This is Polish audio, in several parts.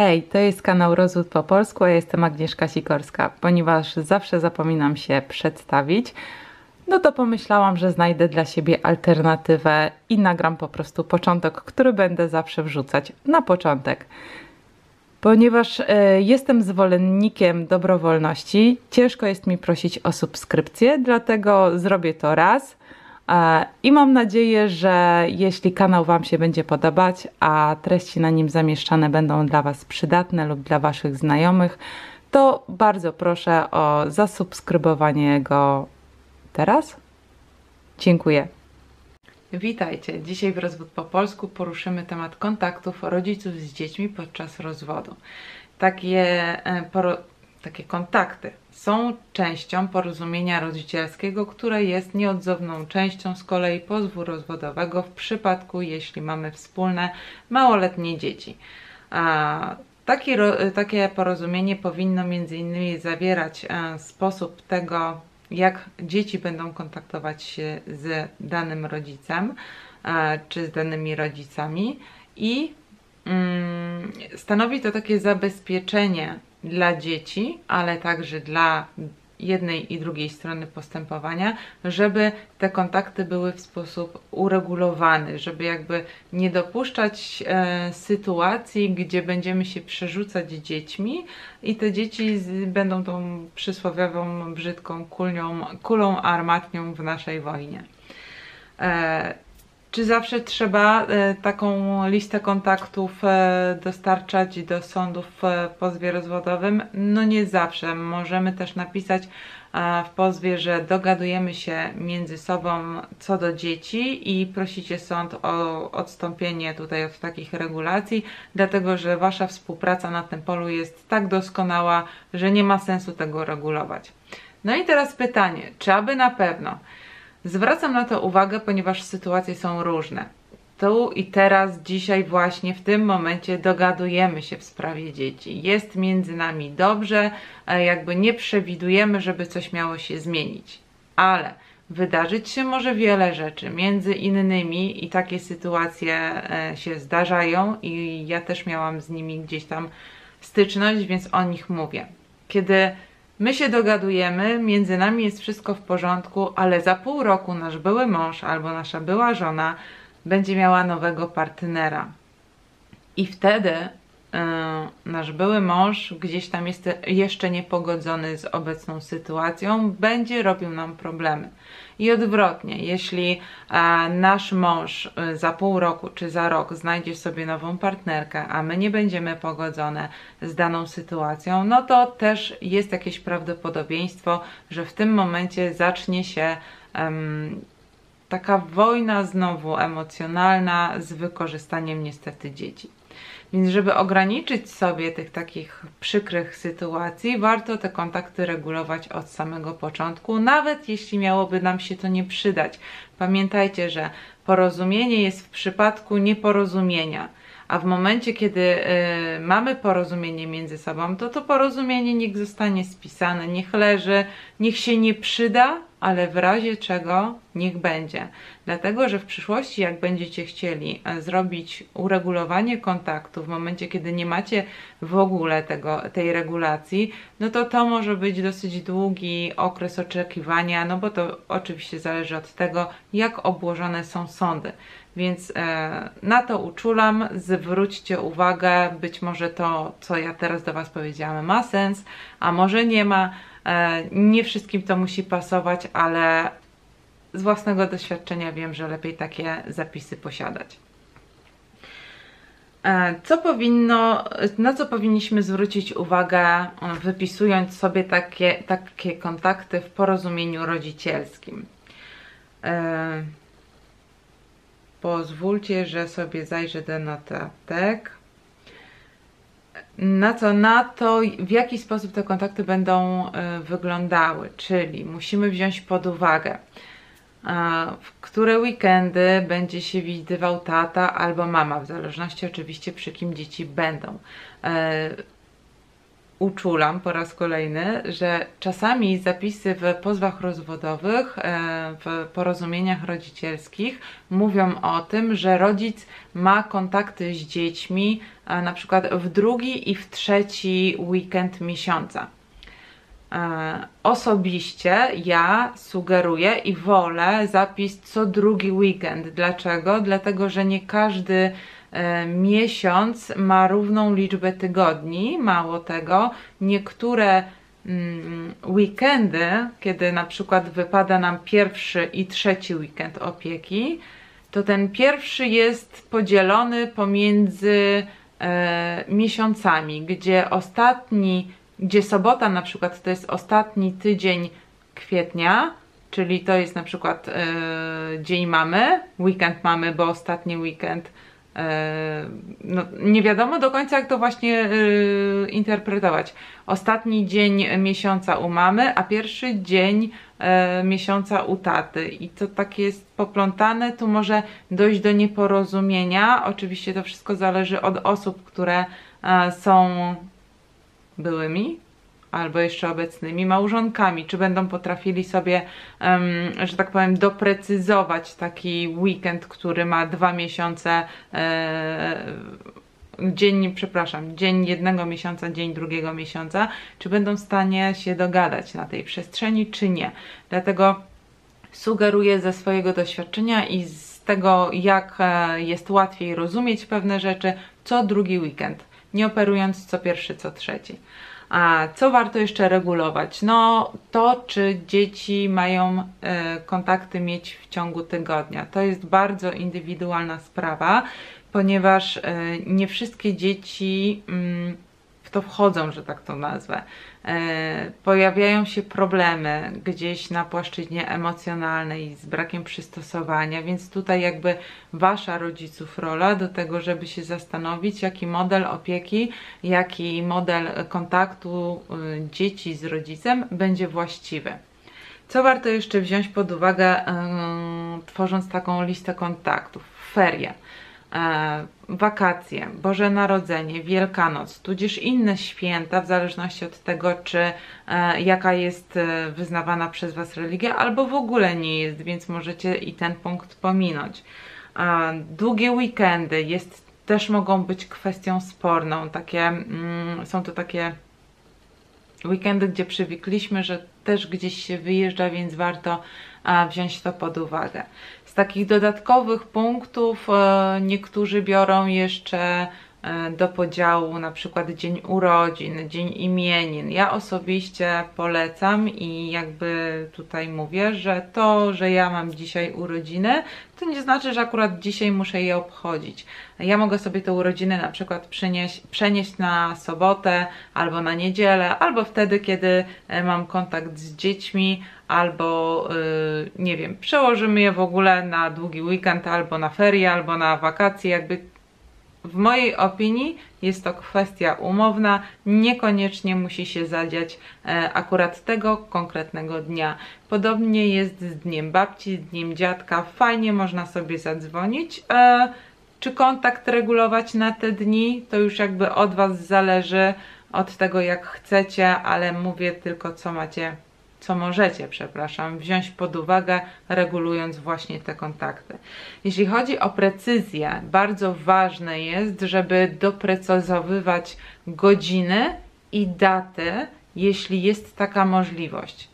Hej, to jest kanał Rozwód po polsku, ja jestem Agnieszka Sikorska. Ponieważ zawsze zapominam się przedstawić, no to pomyślałam, że znajdę dla siebie alternatywę i nagram po prostu początek, który będę zawsze wrzucać na początek. Ponieważ e, jestem zwolennikiem dobrowolności, ciężko jest mi prosić o subskrypcję, dlatego zrobię to raz. E, I mam nadzieję, że jeśli kanał Wam się będzie podobać, a treści na nim zamieszczane będą dla Was przydatne lub dla Waszych znajomych, to bardzo proszę o zasubskrybowanie go teraz. Dziękuję. Witajcie. Dzisiaj w Rozwód po polsku poruszymy temat kontaktów rodziców z dziećmi podczas rozwodu. Takie, e, takie kontakty są częścią porozumienia rodzicielskiego, które jest nieodzowną częścią z kolei pozwu rozwodowego w przypadku, jeśli mamy wspólne małoletnie dzieci. A Taki, takie porozumienie powinno innymi zawierać e, sposób tego, jak dzieci będą kontaktować się z danym rodzicem e, czy z danymi rodzicami i stanowi to takie zabezpieczenie dla dzieci, ale także dla jednej i drugiej strony postępowania, żeby te kontakty były w sposób uregulowany, żeby jakby nie dopuszczać e, sytuacji, gdzie będziemy się przerzucać dziećmi i te dzieci z, będą tą przysłowiową, brzydką kulnią, kulą armatnią w naszej wojnie. E, czy zawsze trzeba e, taką listę kontaktów e, dostarczać do sądów w pozwie rozwodowym? No nie zawsze. Możemy też napisać w pozwie, że dogadujemy się między sobą co do dzieci i prosicie sąd o odstąpienie tutaj od takich regulacji, dlatego że Wasza współpraca na tym polu jest tak doskonała, że nie ma sensu tego regulować. No i teraz pytanie, czy aby na pewno? Zwracam na to uwagę, ponieważ sytuacje są różne. Tu i teraz, dzisiaj, właśnie w tym momencie dogadujemy się w sprawie dzieci. Jest między nami dobrze, jakby nie przewidujemy, żeby coś miało się zmienić. Ale wydarzyć się może wiele rzeczy, między innymi, i takie sytuacje e, się zdarzają, i ja też miałam z nimi gdzieś tam styczność, więc o nich mówię. Kiedy My się dogadujemy, między nami jest wszystko w porządku, ale za pół roku nasz były mąż albo nasza była żona będzie miała nowego partnera. I wtedy nasz były mąż, gdzieś tam jest jeszcze niepogodzony z obecną sytuacją, będzie robił nam problemy. I odwrotnie, jeśli e, nasz mąż e, za pół roku czy za rok znajdzie sobie nową partnerkę, a my nie będziemy pogodzone z daną sytuacją, no to też jest jakieś prawdopodobieństwo, że w tym momencie zacznie się um, taka wojna znowu emocjonalna z wykorzystaniem niestety dzieci. Więc żeby ograniczyć sobie tych takich przykrych sytuacji, warto te kontakty regulować od samego początku, nawet jeśli miałoby nam się to nie przydać. Pamiętajcie, że porozumienie jest w przypadku nieporozumienia a w momencie, kiedy y, mamy porozumienie między sobą, to to porozumienie niech zostanie spisane, niech leży, niech się nie przyda, ale w razie czego niech będzie. Dlatego, że w przyszłości, jak będziecie chcieli e, zrobić uregulowanie kontaktu w momencie, kiedy nie macie w ogóle tego, tej regulacji, no to to może być dosyć długi okres oczekiwania, no bo to oczywiście zależy od tego, jak obłożone są sądy. Więc e, na to uczulam, zwróćcie uwagę, być może to, co ja teraz do Was powiedziałam, ma sens, a może nie ma. E, nie wszystkim to musi pasować, ale z własnego doświadczenia wiem, że lepiej takie zapisy posiadać. E, co powinno, na co powinniśmy zwrócić uwagę, wypisując sobie takie, takie kontakty w porozumieniu rodzicielskim? Pozwólcie, że sobie zajrzę do notatek. Na co? Na to, w jaki sposób te kontakty będą y, wyglądały, czyli musimy wziąć pod uwagę, y, w które weekendy będzie się widywał tata albo mama, w zależności oczywiście przy kim dzieci będą. Uczulam po raz kolejny, że czasami zapisy w pozwach rozwodowych, e, w porozumieniach rodzicielskich mówią o tym, że rodzic ma kontakty z dziećmi e, na przykład w drugi i w trzeci weekend miesiąca. E, osobiście ja sugeruję i wolę zapis co drugi weekend. Dlaczego? Dlatego, że nie każdy miesiąc ma równą liczbę tygodni. Mało tego, niektóre mm, weekendy, kiedy na przykład wypada nam pierwszy i trzeci weekend opieki, to ten pierwszy jest podzielony pomiędzy e, miesiącami, gdzie ostatni, gdzie sobota na przykład to jest ostatni tydzień kwietnia, czyli to jest na przykład e, dzień mamy, weekend mamy, bo ostatni weekend E, no, nie wiadomo do końca, jak to właśnie yy, interpretować. Ostatni dzień miesiąca u mamy, a pierwszy dzień yy, miesiąca u taty. I to takie jest poplątane, tu może dojść do nieporozumienia. Oczywiście to wszystko zależy od osób, które yy, są byłymi albo jeszcze obecnymi małżonkami, czy będą potrafili sobie, um, że tak powiem, doprecyzować taki weekend, który ma dwa miesiące, e, dzień, przepraszam, dzień jednego miesiąca, dzień drugiego miesiąca, czy będą w stanie się dogadać na tej przestrzeni, czy nie. Dlatego sugeruję ze swojego doświadczenia i z tego, jak e, jest łatwiej rozumieć pewne rzeczy, co drugi weekend, nie operując co pierwszy, co trzeci. A co warto jeszcze regulować? No to, czy dzieci mają e, kontakty mieć w ciągu tygodnia. To jest bardzo indywidualna sprawa, ponieważ e, nie wszystkie dzieci mm, to wchodzą, że tak to nazwę. E, pojawiają się problemy gdzieś na płaszczyźnie emocjonalnej z brakiem przystosowania, więc tutaj jakby wasza rodziców rola do tego, żeby się zastanowić, jaki model opieki, jaki model kontaktu y, dzieci z rodzicem będzie właściwy. Co warto jeszcze wziąć pod uwagę, yy, tworząc taką listę kontaktów? Ferie. E, wakacje, Boże Narodzenie, Wielkanoc, tudzież inne święta, w zależności od tego, czy e, jaka jest e, wyznawana przez Was religia, albo w ogóle nie jest, więc możecie i ten punkt pominąć. Długie weekendy jest, też mogą być kwestią sporną. Takie, mm, są to takie weekendy, gdzie przywykliśmy, że też gdzieś się wyjeżdża, więc warto wziąć to pod uwagę. Z takich dodatkowych punktów e, niektórzy biorą jeszcze do podziału na przykład dzień urodzin, dzień imienin. Ja osobiście polecam i jakby tutaj mówię, że to, że ja mam dzisiaj urodziny, to nie znaczy, że akurat dzisiaj muszę je obchodzić. Ja mogę sobie te urodziny na przykład przenieść, przenieść na sobotę albo na niedzielę, albo wtedy, kiedy e, mam kontakt z dziećmi, albo yy, nie wiem, przełożymy je w ogóle na długi weekend, albo na ferie, albo na wakacje, jakby w mojej opinii jest to kwestia umowna, niekoniecznie musi się zadziać e, akurat tego konkretnego dnia. Podobnie jest z dniem babci, z dniem dziadka, fajnie można sobie zadzwonić. E, czy kontakt regulować na te dni, to już jakby od Was zależy, od tego jak chcecie, ale mówię tylko co macie co możecie, przepraszam, wziąć pod uwagę, regulując właśnie te kontakty. Jeśli chodzi o precyzję, bardzo ważne jest, żeby doprecyzowywać godziny i daty, jeśli jest taka możliwość.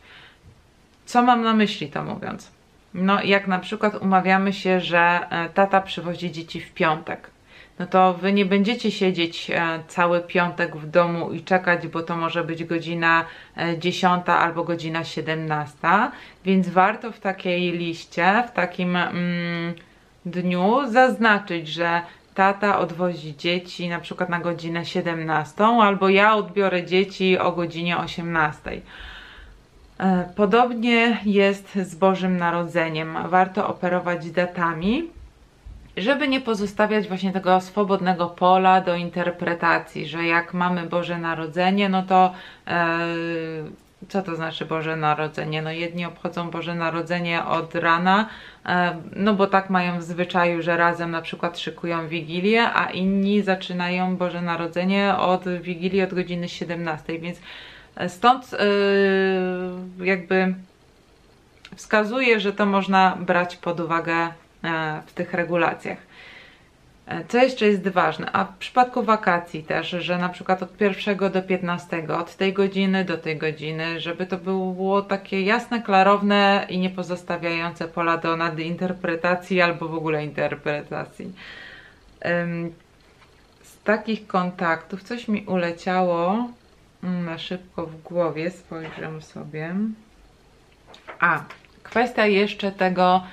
Co mam na myśli to mówiąc? No, jak na przykład umawiamy się, że e, tata przywozi dzieci w piątek no to wy nie będziecie siedzieć e, cały piątek w domu i czekać, bo to może być godzina 10 e, albo godzina 17, więc warto w takiej liście, w takim mm, dniu zaznaczyć, że tata odwozi dzieci na przykład na godzinę 17, albo ja odbiorę dzieci o godzinie 18. E, podobnie jest z Bożym Narodzeniem. Warto operować datami, żeby nie pozostawiać właśnie tego swobodnego pola do interpretacji, że jak mamy Boże Narodzenie, no to e, co to znaczy Boże Narodzenie? No jedni obchodzą Boże Narodzenie od rana, e, no bo tak mają w zwyczaju, że razem na przykład szykują Wigilię, a inni zaczynają Boże Narodzenie od Wigilii od godziny 17, więc stąd yy, jakby wskazuje, że to można brać pod uwagę e, w tych regulacjach. E, co jeszcze jest ważne? A w przypadku wakacji też, że na przykład od 1 do 15, od tej godziny do tej godziny, żeby to było takie jasne, klarowne i nie pozostawiające pola do nadinterpretacji albo w ogóle interpretacji. Z takich kontaktów coś mi uleciało mm, na szybko w głowie, spojrzę sobie. A, kwestia jeszcze tego,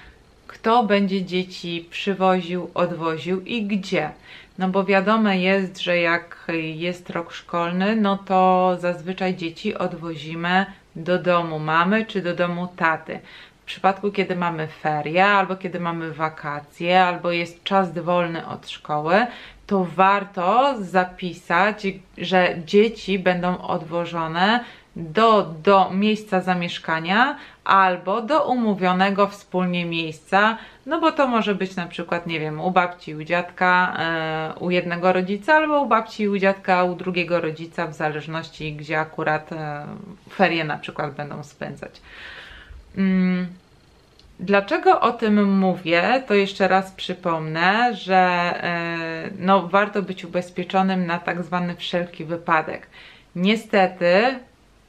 kto będzie dzieci przywoził, odwoził i gdzie. No bo wiadome jest, że jak jest rok szkolny, no to zazwyczaj dzieci odwozimy do domu mamy czy do domu taty. W przypadku, kiedy mamy ferie, albo kiedy mamy wakacje, albo jest czas wolny od szkoły, to warto zapisać, że dzieci będą odwożone do, do miejsca zamieszkania albo do umówionego wspólnie miejsca, no bo to może być na przykład, nie wiem, u babci, u dziadka, e, u jednego rodzica, albo u babci, u dziadka, u drugiego rodzica, w zależności gdzie akurat e, ferie na przykład będą spędzać. Mm. Dlaczego o tym mówię, to jeszcze raz przypomnę, że e, no, warto być ubezpieczonym na tak zwany wszelki wypadek. Niestety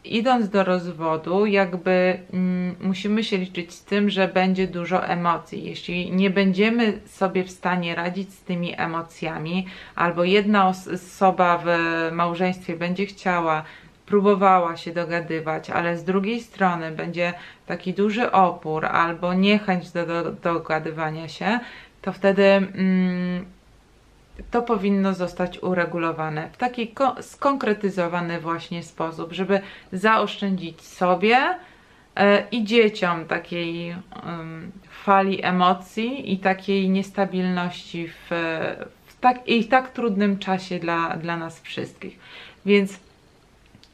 idąc do rozwodu, jakby mm, musimy się liczyć z tym, że będzie dużo emocji. Jeśli nie będziemy sobie w stanie radzić z tymi emocjami, albo jedna osoba w małżeństwie będzie chciała, próbowała się dogadywać, ale z drugiej strony będzie taki duży opór albo niechęć do, do, do dogadywania się, to wtedy mm, to powinno zostać uregulowane w taki skonkretyzowany właśnie sposób, żeby zaoszczędzić sobie e, i dzieciom takiej fali emocji i takiej niestabilności w, w tak, i tak trudnym czasie dla, dla nas wszystkich. Więc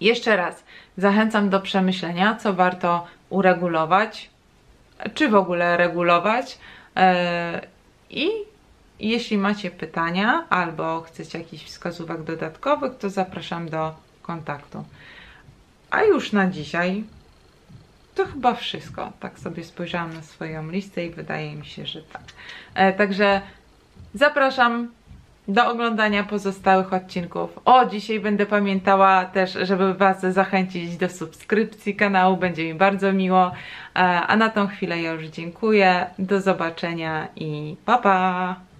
jeszcze raz zachęcam do przemyślenia, co warto uregulować, czy w ogóle regulować e, i jeśli macie pytania albo chcecie jakichś wskazówek dodatkowych, to zapraszam do kontaktu. A już na dzisiaj to chyba wszystko. Tak sobie spojrzałam na swoją listę i wydaje mi się, że tak. E, także zapraszam do oglądania pozostałych odcinków. O, dzisiaj będę pamiętała też, żeby Was zachęcić do subskrypcji kanału, będzie mi bardzo miło. E, a na tą chwilę ja już dziękuję. Do zobaczenia i pa pa!